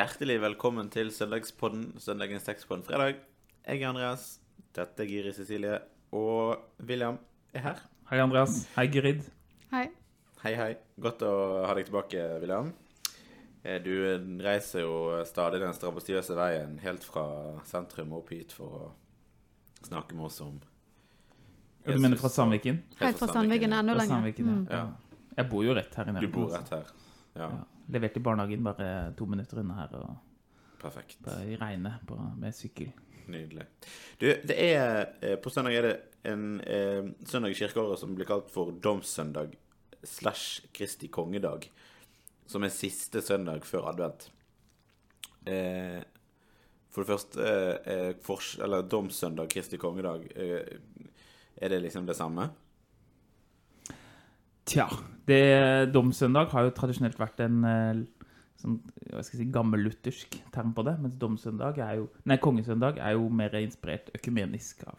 hjertelig velkommen til søndagspodden, søndagens tekst på en fredag. Jeg er Andreas, dette er Giri Cecilie, og William er her. Hei, Andreas. Hei, Gyrid. Hei. Hei, hei. Godt å ha deg tilbake, William. Eh, Du reiser jo stadig den strabasiøse veien helt fra sentrum og opp hit for å snakke med oss om Du mener fra Sandviken? Helt fra Sandviken enda lenger. Ja. Mm. Ja. Jeg bor jo rett her i Du bor altså. rett her. Ja, Ja. Levert i barnehagen bare to minutter unna her, og perfekt. i regnet på, med sykkel. Nydelig. Du, det er eh, På søndag er det en eh, søndag i kirkeåret som blir kalt for domssøndag slash Kristi kongedag. Som er siste søndag før advent. Eh, for det første eh, eh, fors Eller domssøndag, Kristi kongedag. Eh, er det liksom det samme? Tja, det, domsøndag har jo tradisjonelt vært en eh, sånn, hva skal jeg si, gammelluthersk term på det, mens domsøndag er jo, nei, kongesøndag er jo mer inspirert økumenisk av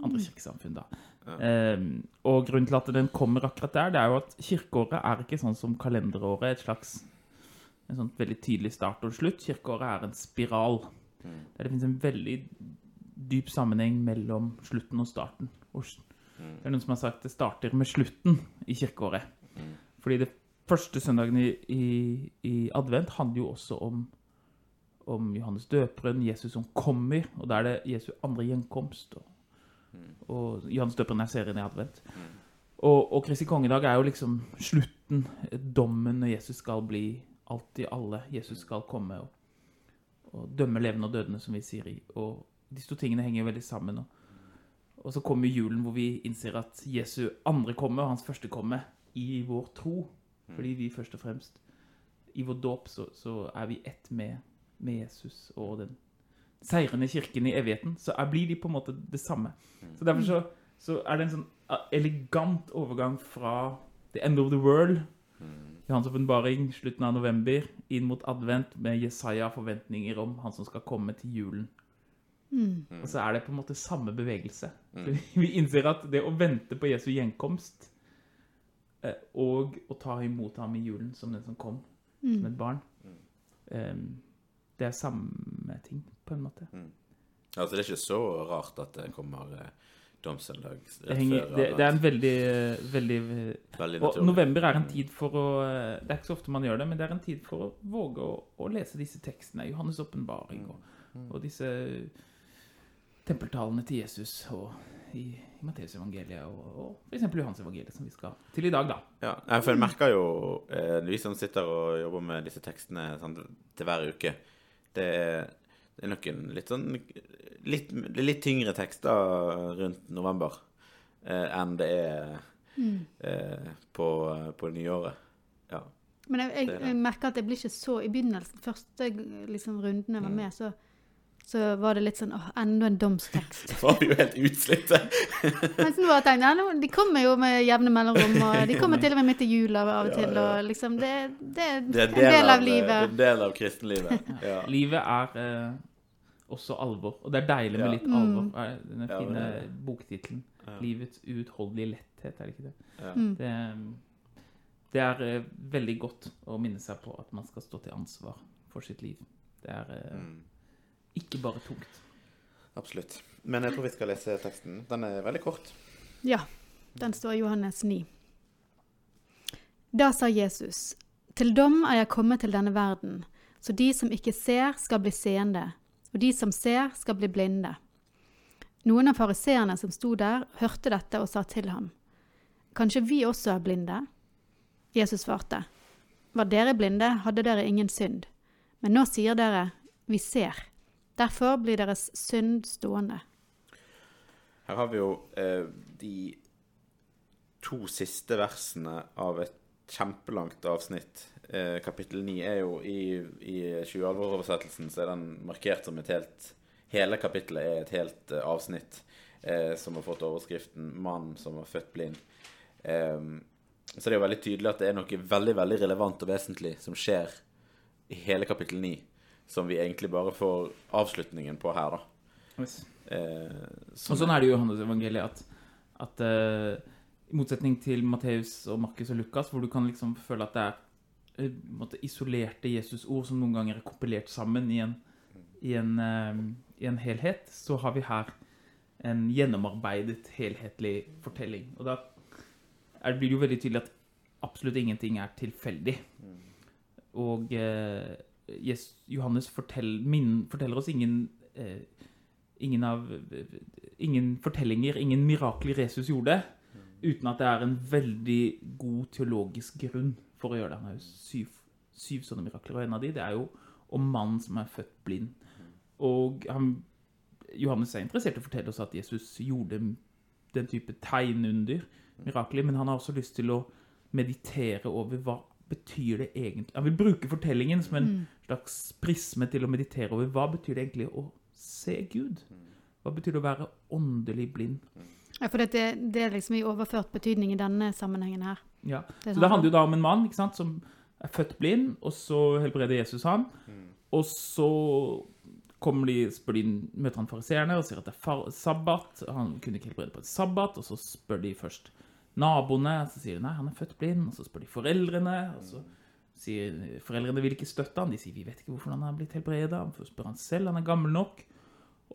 andre kirkesamfunn da. Ehm, og grunnen til at den kommer akkurat der, det er jo at kirkeåret er ikke sånn som kalenderåret, et slags en sånn veldig tydelig start og slutt. Kirkeåret er en spiral, der det finnes en veldig dyp sammenheng mellom slutten og starten. Og s- det er noen som har sagt det starter med slutten i kirkeåret. Fordi det første søndagen i, i, i advent handler jo også om, om Johannes døperen, Jesus som kommer, og da er det Jesu andre gjenkomst. Og, og Johannes døperen er serien i advent. Og, og Kristi kongedag er jo liksom slutten, dommen når Jesus skal bli alt i alle. Jesus skal komme og, og dømme levende og dødende, som vi sier i. Og disse to tingene henger jo veldig sammen. Og, og så kommer julen hvor vi innser at Jesu andre komme og hans første komme i vår tro. Fordi vi først og fremst i vår dåp så, så er vi ett med, med Jesus og den seirende kirken i evigheten. Så er, blir de på en måte det samme. Så derfor så, så er det en sånn elegant overgang fra the end of the world, Johans åpenbaring, slutten av november, inn mot advent med Jesaja forventninger om han som skal komme til julen. Og så er det på en måte samme bevegelse. Mm. Vi innser at det å vente på Jesu gjenkomst eh, og å ta imot ham i julen som den som kom, som et barn, eh, det er samme ting, på en måte. Altså, det er ikke så rart at det kommer eh, rett Det, henger, før det, det er en veldig, veldig Veldig Og november er en tid for å Det er ikke så ofte man gjør det, men det er en tid for å våge å, å lese disse tekstene. Johannes' åpenbaring og, og disse tempeltalene til Jesus og i, i Matteusevangeliet og, og f.eks. Johansevangeliet, som vi skal til i dag, da. Ja, for jeg merker jo, eh, vi som sitter og jobber med disse tekstene sånn, til hver uke, det er, det er nok en litt sånn litt, litt tyngre tekster rundt november eh, enn det er eh, på, på nyåret. Ja. Men jeg, jeg, jeg merker at det blir ikke så I begynnelsen, første liksom, runden jeg var Mm. med, så, så var det litt sånn åh, enda en domstekst. Var vi jo helt utslitte. Mens nå har jeg tenkt ja, nå- de kommer jo med jevne mellomrom, og de kommer til og med midt i jula av og til, og liksom Det, det, er Det er en del av det er livet. en del av kristenlivet. Ja. Livet er eh, også alvor, og det er deilig med litt ja. alvor. Er Den fine det er boktittelen. Ja. 'Livets uutholdelige letthet', er det ikke det? Ja. Mm. Det, det er eh, veldig godt å minne seg på at man skal stå til ansvar for sitt liv. Det er eh, Mm. Ikke bare tungt. Absolutt. Men jeg tror vi skal lese teksten. Den er veldig kort. Ja, den står i Johannes 9. Da sa Jesus, til dom er jeg kommet til denne verden, så de som ikke ser skal bli seende, og de som ser skal bli blinde. Noen av fariseerne som sto der, hørte dette og sa til ham, kanskje vi også er blinde? Jesus svarte, var dere blinde, hadde dere ingen synd, men nå sier dere, vi ser. Derfor blir deres synd stående. Her har vi jo eh, de to siste versene av et kjempelangt avsnitt. Eh, kapittel 9 er jo i, i 20-oversettelsen så er den markert som et helt Hele kapittelet er et helt eh, avsnitt eh, som har fått overskriften 'Mann som var født blind'. Eh, så det er jo veldig tydelig at det er noe veldig veldig relevant og vesentlig som skjer i hele kapittel 9, som vi egentlig bare får avslutningen på her, da. Eh, som Og sånn er det jo i Johannes evangeliet at, at eh, i motsetning til Matteus og Markus og Lukas, hvor du kan liksom føle at det er eh, måte isolerte Jesus-ord som noen ganger er kompilert sammen i en, i, en, eh, i en helhet, så har vi her en gjennomarbeidet, helhetlig fortelling. Og da er, blir det jo veldig tydelig at absolutt ingenting er tilfeldig. Og eh, Jes- Johannes fortell, min, forteller oss ingen, eh, ingen, av, ingen fortellinger, ingen mirakler Jesus gjorde, uten at det er en veldig god teologisk grunn for å gjøre det. Han har jo syv, syv sånne mirakler, og en av de det er jo om mannen som er født blind. Og han, Johannes er interessert i å fortelle oss at Jesus gjorde den type tegnunder, mirakler, men han har også lyst til å meditere over hva betyr det egentlig Han vil bruke fortellingen som en slags prisme til å meditere over hva betyr det egentlig å se Gud. Hva betyr det å være åndelig blind? Ja, for det, det er liksom i overført betydning i denne sammenhengen her. Ja. Det Så sånn det handler jo da om en mann ikke sant, som er født blind, og så helbreder Jesus han. Og så kommer de, spør de, møter han fariseerne og sier at det er far, sabbat. Han kunne ikke helbrede på et sabbat. Og så spør de først naboene, så sier de nei, han er født blind. Og så spør de foreldrene, og så sier foreldrene vil ikke støtte han. De sier vi vet ikke hvorfor han er blitt helbreda. Så spør han selv, han er gammel nok.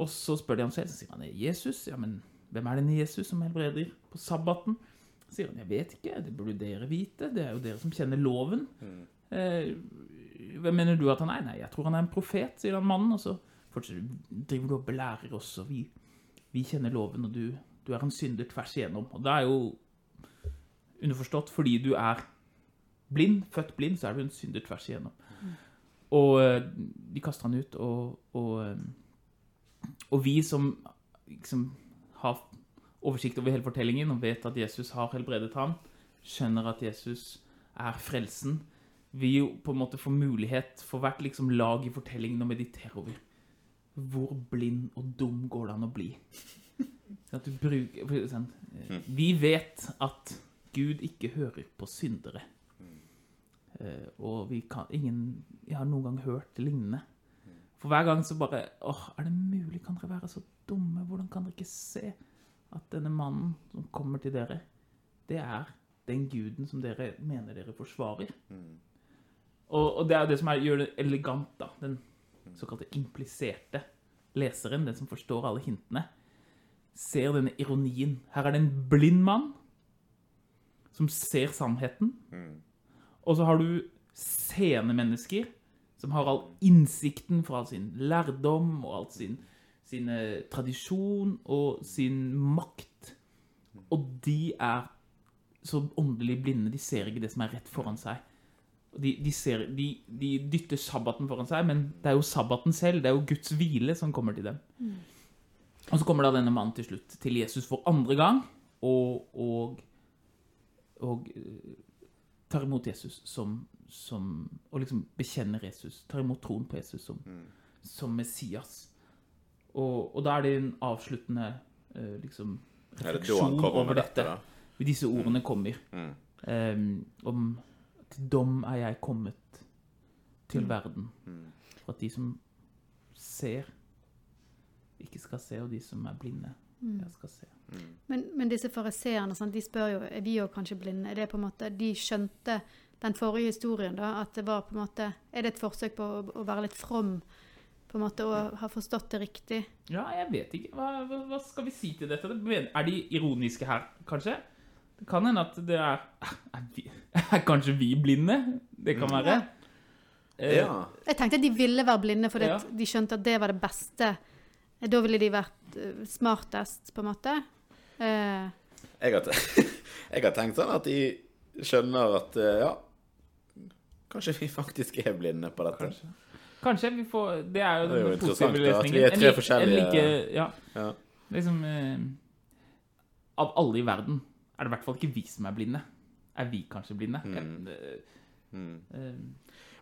Og så spør de ham selv, så sier han det er Jesus. Ja, men hvem er denne Jesus som helbreder på sabbaten? Så sier han jeg vet ikke, det burde dere vite. Det er jo dere som kjenner loven. Eh, hvem mener du at han er? Nei, jeg tror han er en profet, sier han mannen. Og så driver du og belærer oss, og vi, vi kjenner loven, og du, du er en synder tvers igjennom. Og det er jo underforstått fordi du er blind, født blind, så er du en synder tvers igjennom. Og eh, de kaster han ut, og, og, eh, og vi som liksom har oversikt over hele fortellingen og vet at Jesus har helbredet ham, skjønner at Jesus er frelsen, vi jo på en måte får mulighet for hvert liksom lag i fortellingen å meditere over. Hvor blind og dum går det an å bli? At du bruker, eh, vi vet at Gud ikke hører på syndere. Uh, og vi kan, ingen jeg har noen gang hørt lignende. For hver gang så bare åh, Er det mulig? Kan dere være så dumme? Hvordan kan dere ikke se at denne mannen som kommer til dere, det er den guden som dere mener dere forsvarer? Og, og det er det som er, gjør det elegant, da. Den såkalte impliserte leseren, den som forstår alle hintene, ser denne ironien. Her er det en blind mann som ser sannheten. Og så har du seende mennesker som har all innsikten fra all sin lærdom og all sin, sin eh, tradisjon og sin makt. Og de er så åndelig blinde. De ser ikke det som er rett foran seg. De, de, ser, de, de dytter sabbaten foran seg, men det er jo sabbaten selv, det er jo Guds hvile som kommer til dem. Og så kommer da denne mannen til slutt til Jesus for andre gang, og, og, og eh, tar imot Jesus som, som Og liksom bekjenner Jesus. Tar imot troen på Jesus som, som Messias. Og, og da er det en avsluttende eh, liksom refleksjon det over dette, dette. da? Disse ordene kommer. Mm. Um, om til dom er jeg kommet til verden. Mm. For at de som ser, ikke skal se, og de som er blinde, jeg skal se. Men, men disse fariseerne, de spør jo er vi jo kanskje blinde. Er det på en måte, De skjønte den forrige historien, da, at det var på en måte Er det et forsøk på å, å være litt from? På en måte, Og ha forstått det riktig? Ja, jeg vet ikke. Hva, hva, hva skal vi si til dette? Er de ironiske her, kanskje? Det kan hende at det er Er, vi, er kanskje vi blinde? Det kan være. Ja. Ja. Jeg tenkte at de ville være blinde fordi Ja. de skjønte at det var det beste. Da ville de vært eh, smartest, på en måte. Eh, Jeg har, jeg har tenkt sånn at de skjønner at eh, ja Kanskje vi faktisk er blinde på dette. Kanskje. Kanskje vi får Det er jo Det er jo interessant, da, at vi er tre forskjellige- En like, ja, Ja. liksom eh, Av alle i verden er det i hvert fall ikke vi som er blinde. Er vi kanskje blinde? Mm. Eh, Mm. eh,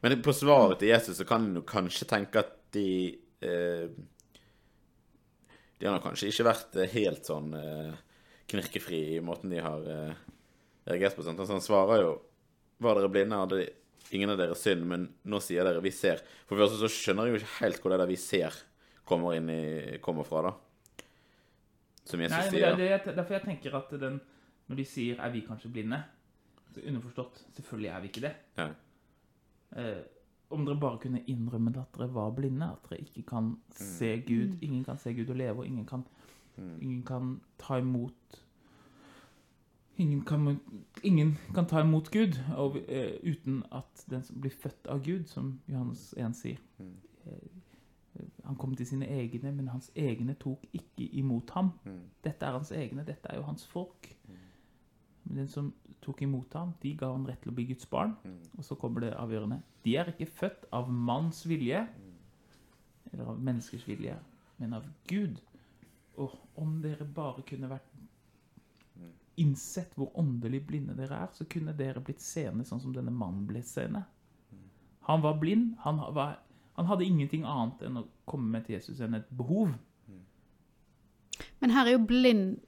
Men på svaret til Jesus så kan en jo kanskje tenke at de eh, De har kanskje ikke vært eh, helt sånn eh, knirkefri i måten de har eh, reagert på. sånt. Altså, han svarer jo Var dere blinde, hadde ingen av dere synd, men nå sier dere vi ser. For først så skjønner jeg jo ikke helt hvor det der vi ser kommer, inn i, kommer fra, da. Som Jesus Nei, men det er derfor jeg tenker at den Når de sier 'er vi kanskje blinde', så underforstått Selvfølgelig er vi ikke det. Ja. Om dere bare kunne innrømme at dere var blinde, at dere ikke kan se Gud. Mm. Ingen kan se Gud og leve, og ingen kan, Mm. ingen kan ta imot Ingen kan, ingen kan ta imot Gud og, uh, uten at den som blir født av Gud, som Johannes 1 sier Mm. eh, Han kom til sine egne, men hans egne tok ikke imot ham. Mm. Dette er hans egne, dette er jo hans folk. Men den som tok imot ham, de ga han rett til å bli Guds barn. Mm. Og så kommer det avgjørende. De er ikke født av manns vilje, eller av menneskers vilje, men av Gud. Og om dere bare kunne vært innsett hvor åndelig blinde dere er, så kunne dere blitt seende sånn som denne mannen ble seende. Han var blind. Han, var, han hadde ingenting annet enn å komme med til Jesus enn et behov. Men her er jo blind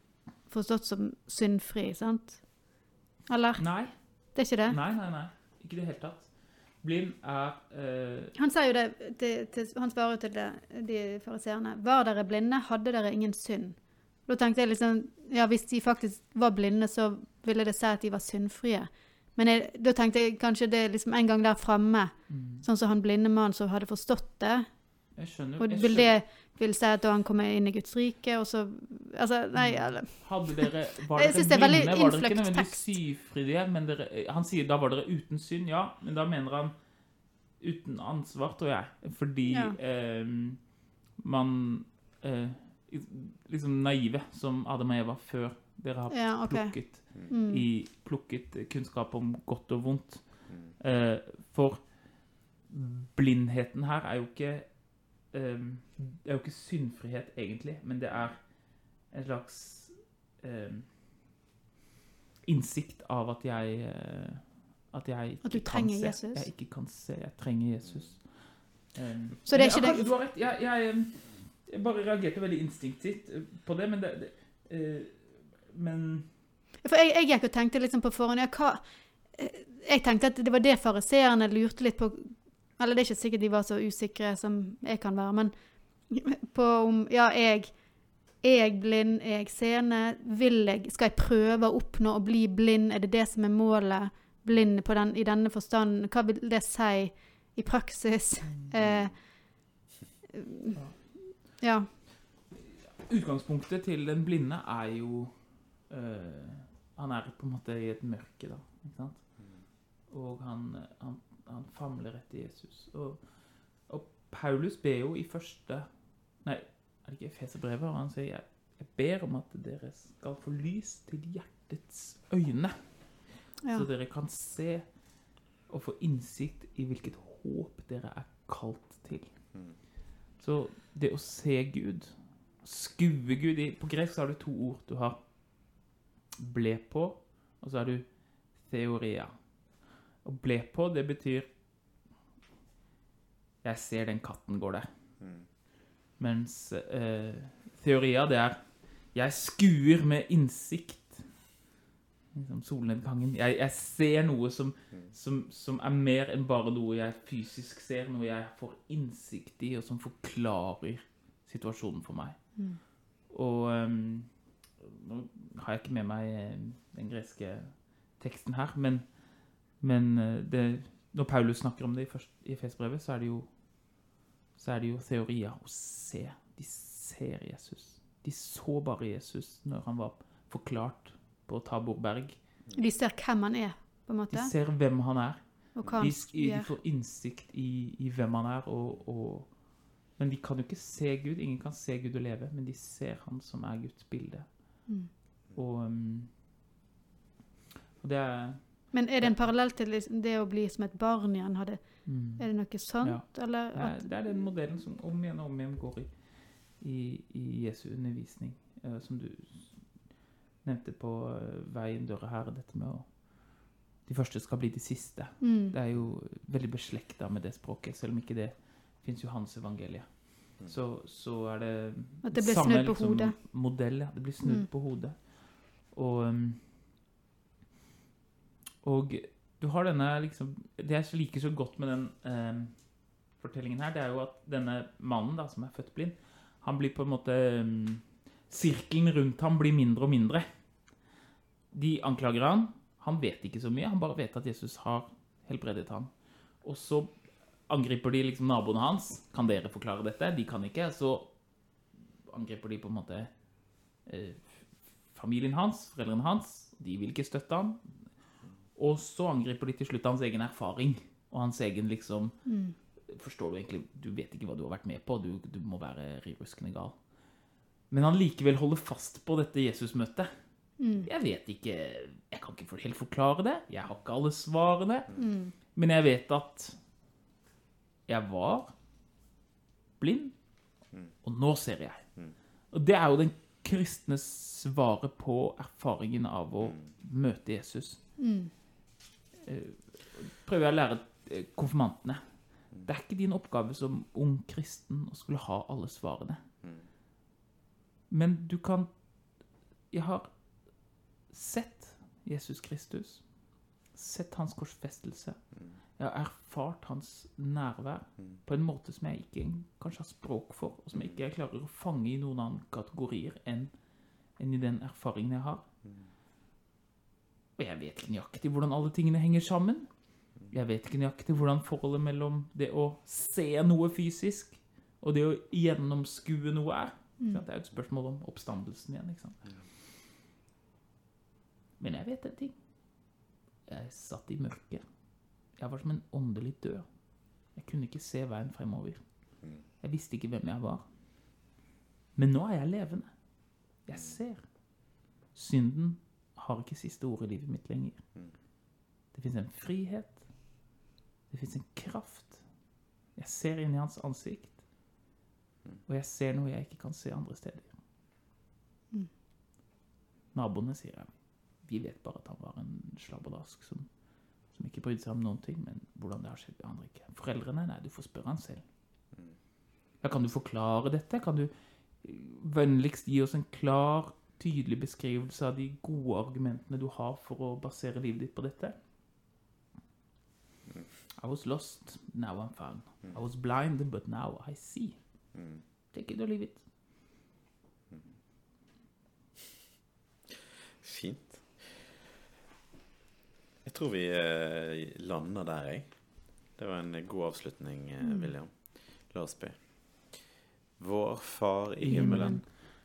forstått som syndfri, sant? Eller? Nei, Det er ikke det? nei, nei. nei. Ikke i det hele tatt. Blind er uh... Han sier jo det, til, til, han svarer jo til det, de fariseerne. Var dere blinde, hadde dere ingen synd. Da tenkte jeg liksom, ja hvis de faktisk var blinde, så ville det si at de var syndfrie. Men jeg, da tenkte jeg kanskje det liksom en gang der framme, mm, sånn som han blinde mannen som hadde forstått det. Jeg skjønner. Og vil det vil si at da han kommer inn i Guds rike, og så Altså, nei, eller Hadde dere, var Jeg syns det er veldig innfløkt var dere ikke nødvendigvis tekst. syfrie, men dere, han sier da var dere uten synd, ja, men da mener han uten ansvar, tror jeg, fordi Ja. eh, man eh, liksom naive som Adam og Eva før dere har Ja, okay. plukket, Mm. i, plukket kunnskap om godt og vondt. Mm. Eh, for blindheten her er jo ikke eh, Det er jo ikke syndfrihet, egentlig, men det er en slags um, innsikt av at jeg eh, At jeg ikke At kan se. Jesus? Jeg ikke kan se. Jeg trenger Jesus. Um, Så det er ikke det- du har rett. Jeg, jeg, jeg bare reagerte veldig instinktivt eh, på det, men det, det uh, Men For jeg, jeg gikk og tenkte liksom på forhånd ja, hva, Jeg tenkte at det var det fariseerne lurte litt på Eller det er ikke sikkert de var så usikre som jeg kan være, men på om Ja, jeg er jeg blind? Er jeg seende? Vil jeg, skal jeg prøve å oppnå å bli blind? Er det det som er målet? Blind på den, i denne forstand? Hva vil det si i praksis? Eh, ja. Utgangspunktet til den blinde er jo øh, Han er på en måte i et mørke, da. Ikke sant? Og han, han, han famler etter Jesus. Og, og Paulus ber jo i første Nei, er det ikke Efeserbrevet? Han sier jeg, jeg ber om at dere skal få lys til hjertets øyne, ja. så dere kan se og få innsikt i hvilket håp dere er kalt til. Mm. Så det å se Gud, skue Gud i, På gresk har du to ord. Du har ble på, og så har du theoria. Og ble på, det betyr Jeg ser den katten går der. Mm. Mens eh, teoria, det er Jeg skuer med innsikt. Liksom solnedgangen. Jeg, jeg ser noe som, som, som er mer enn bare noe jeg fysisk ser. Noe jeg får innsikt i, og som forklarer situasjonen for meg. Mm. Og um, nå har jeg ikke med meg eh, den greske teksten her, men, men eh, det, når Paulus snakker om det i, i Fesbrevet, så så er det jo teorier å se. De ser Jesus. De så bare Jesus når han var forklart på Tabor berg. De ser hvem han er, på en De ser hvem han er. De, han de gjør. får innsikt i, i hvem han er, og, og Men de kan jo ikke se Gud. Ingen kan se Gud og leve, men de ser han som er Guds bilde. Mm. Og, um, og det er Men er det en parallell til det å bli som et barn igjen? Hadde, mm, er det noe sånt? Eller det, er, at, det er den modellen som om igjen og om igjen går i, i, i Jesu undervisning, Uh, som du nevnte på uh, veien døra her, dette med å De første skal bli de siste. mm, Det er jo veldig beslekta med det språket, selv om ikke det fins Johans evangelie. Mm. Så, så er det At det blir samme, snudd på liksom, hodet. modell. Ja. Det blir snudd Mm. på hodet. Og um, Og du har denne liksom Det jeg liker så godt med den eh, fortellingen her, det er jo at denne mannen da, som er født blind, han blir på en måte um, Sirkelen rundt ham blir mindre og mindre. De anklager han. Han vet ikke så mye. Han bare vet at Jesus har helbredet ham. Og så angriper de liksom naboene hans. Kan dere forklare dette? De kan ikke. Så angriper de på en måte eh, familien hans, foreldrene hans. De vil ikke støtte han. Og så angriper de til slutt hans egen erfaring. Og hans egen liksom Forstår du egentlig Du vet ikke hva du har vært med på. Du, du må være ruskende gal. Men han likevel holder fast på dette Jesus-møtet. Jeg vet ikke Jeg kan ikke helt forklare det. Jeg har ikke alle svarene. Men jeg vet at jeg var blind, og nå ser jeg. Og det er jo den kristne svaret på erfaringen av å møte Jesus. Eh, Prøver jeg å lære eh, konfirmantene. Det er ikke din oppgave som ung kristen å skulle ha alle svarene. Men du kan Jeg har sett Jesus Kristus. Sett hans korsfestelse. Jeg har erfart hans nærvær på en måte som jeg ikke kanskje har språk for, og som jeg ikke klarer å fange i noen annen kategorier enn enn i den erfaringen jeg har. Og jeg vet ikke nøyaktig hvordan alle tingene henger sammen. Jeg vet ikke nøyaktig hvordan forholdet mellom det å se noe fysisk og det å gjennomskue noe er. Mm. Det er jo et spørsmål om oppstandelsen igjen. ikke sant? Men jeg vet en ting. Jeg satt i mørket. Jeg var som en åndelig død. Jeg kunne ikke se veien fremover. Jeg visste ikke hvem jeg var. Men nå er jeg levende. Jeg ser. Synden har ikke siste ord i livet mitt lenger. Det fins en frihet. Det fins en kraft. Jeg ser inn i hans ansikt. Og jeg ser noe jeg ikke kan se andre steder. Naboene sier jeg. Vi vet bare at han var en slabberdask som, som ikke brydde seg om noen ting. Men hvordan det har skjedd, aner ikke. Foreldrene? Nei, du får spørre han selv. Ja, kan du forklare dette? Kan du eh, vennligst gi oss en klar, tydelig beskrivelse av de gode argumentene du har for å basere livet ditt på dette? I was lost, now I'm found. I was blind, but now I see. Take it or leave it. Fint. Jeg tror vi eh, lander der, jeg. Det var en god avslutning, eh, William. La oss be. Vår Far i himmelen.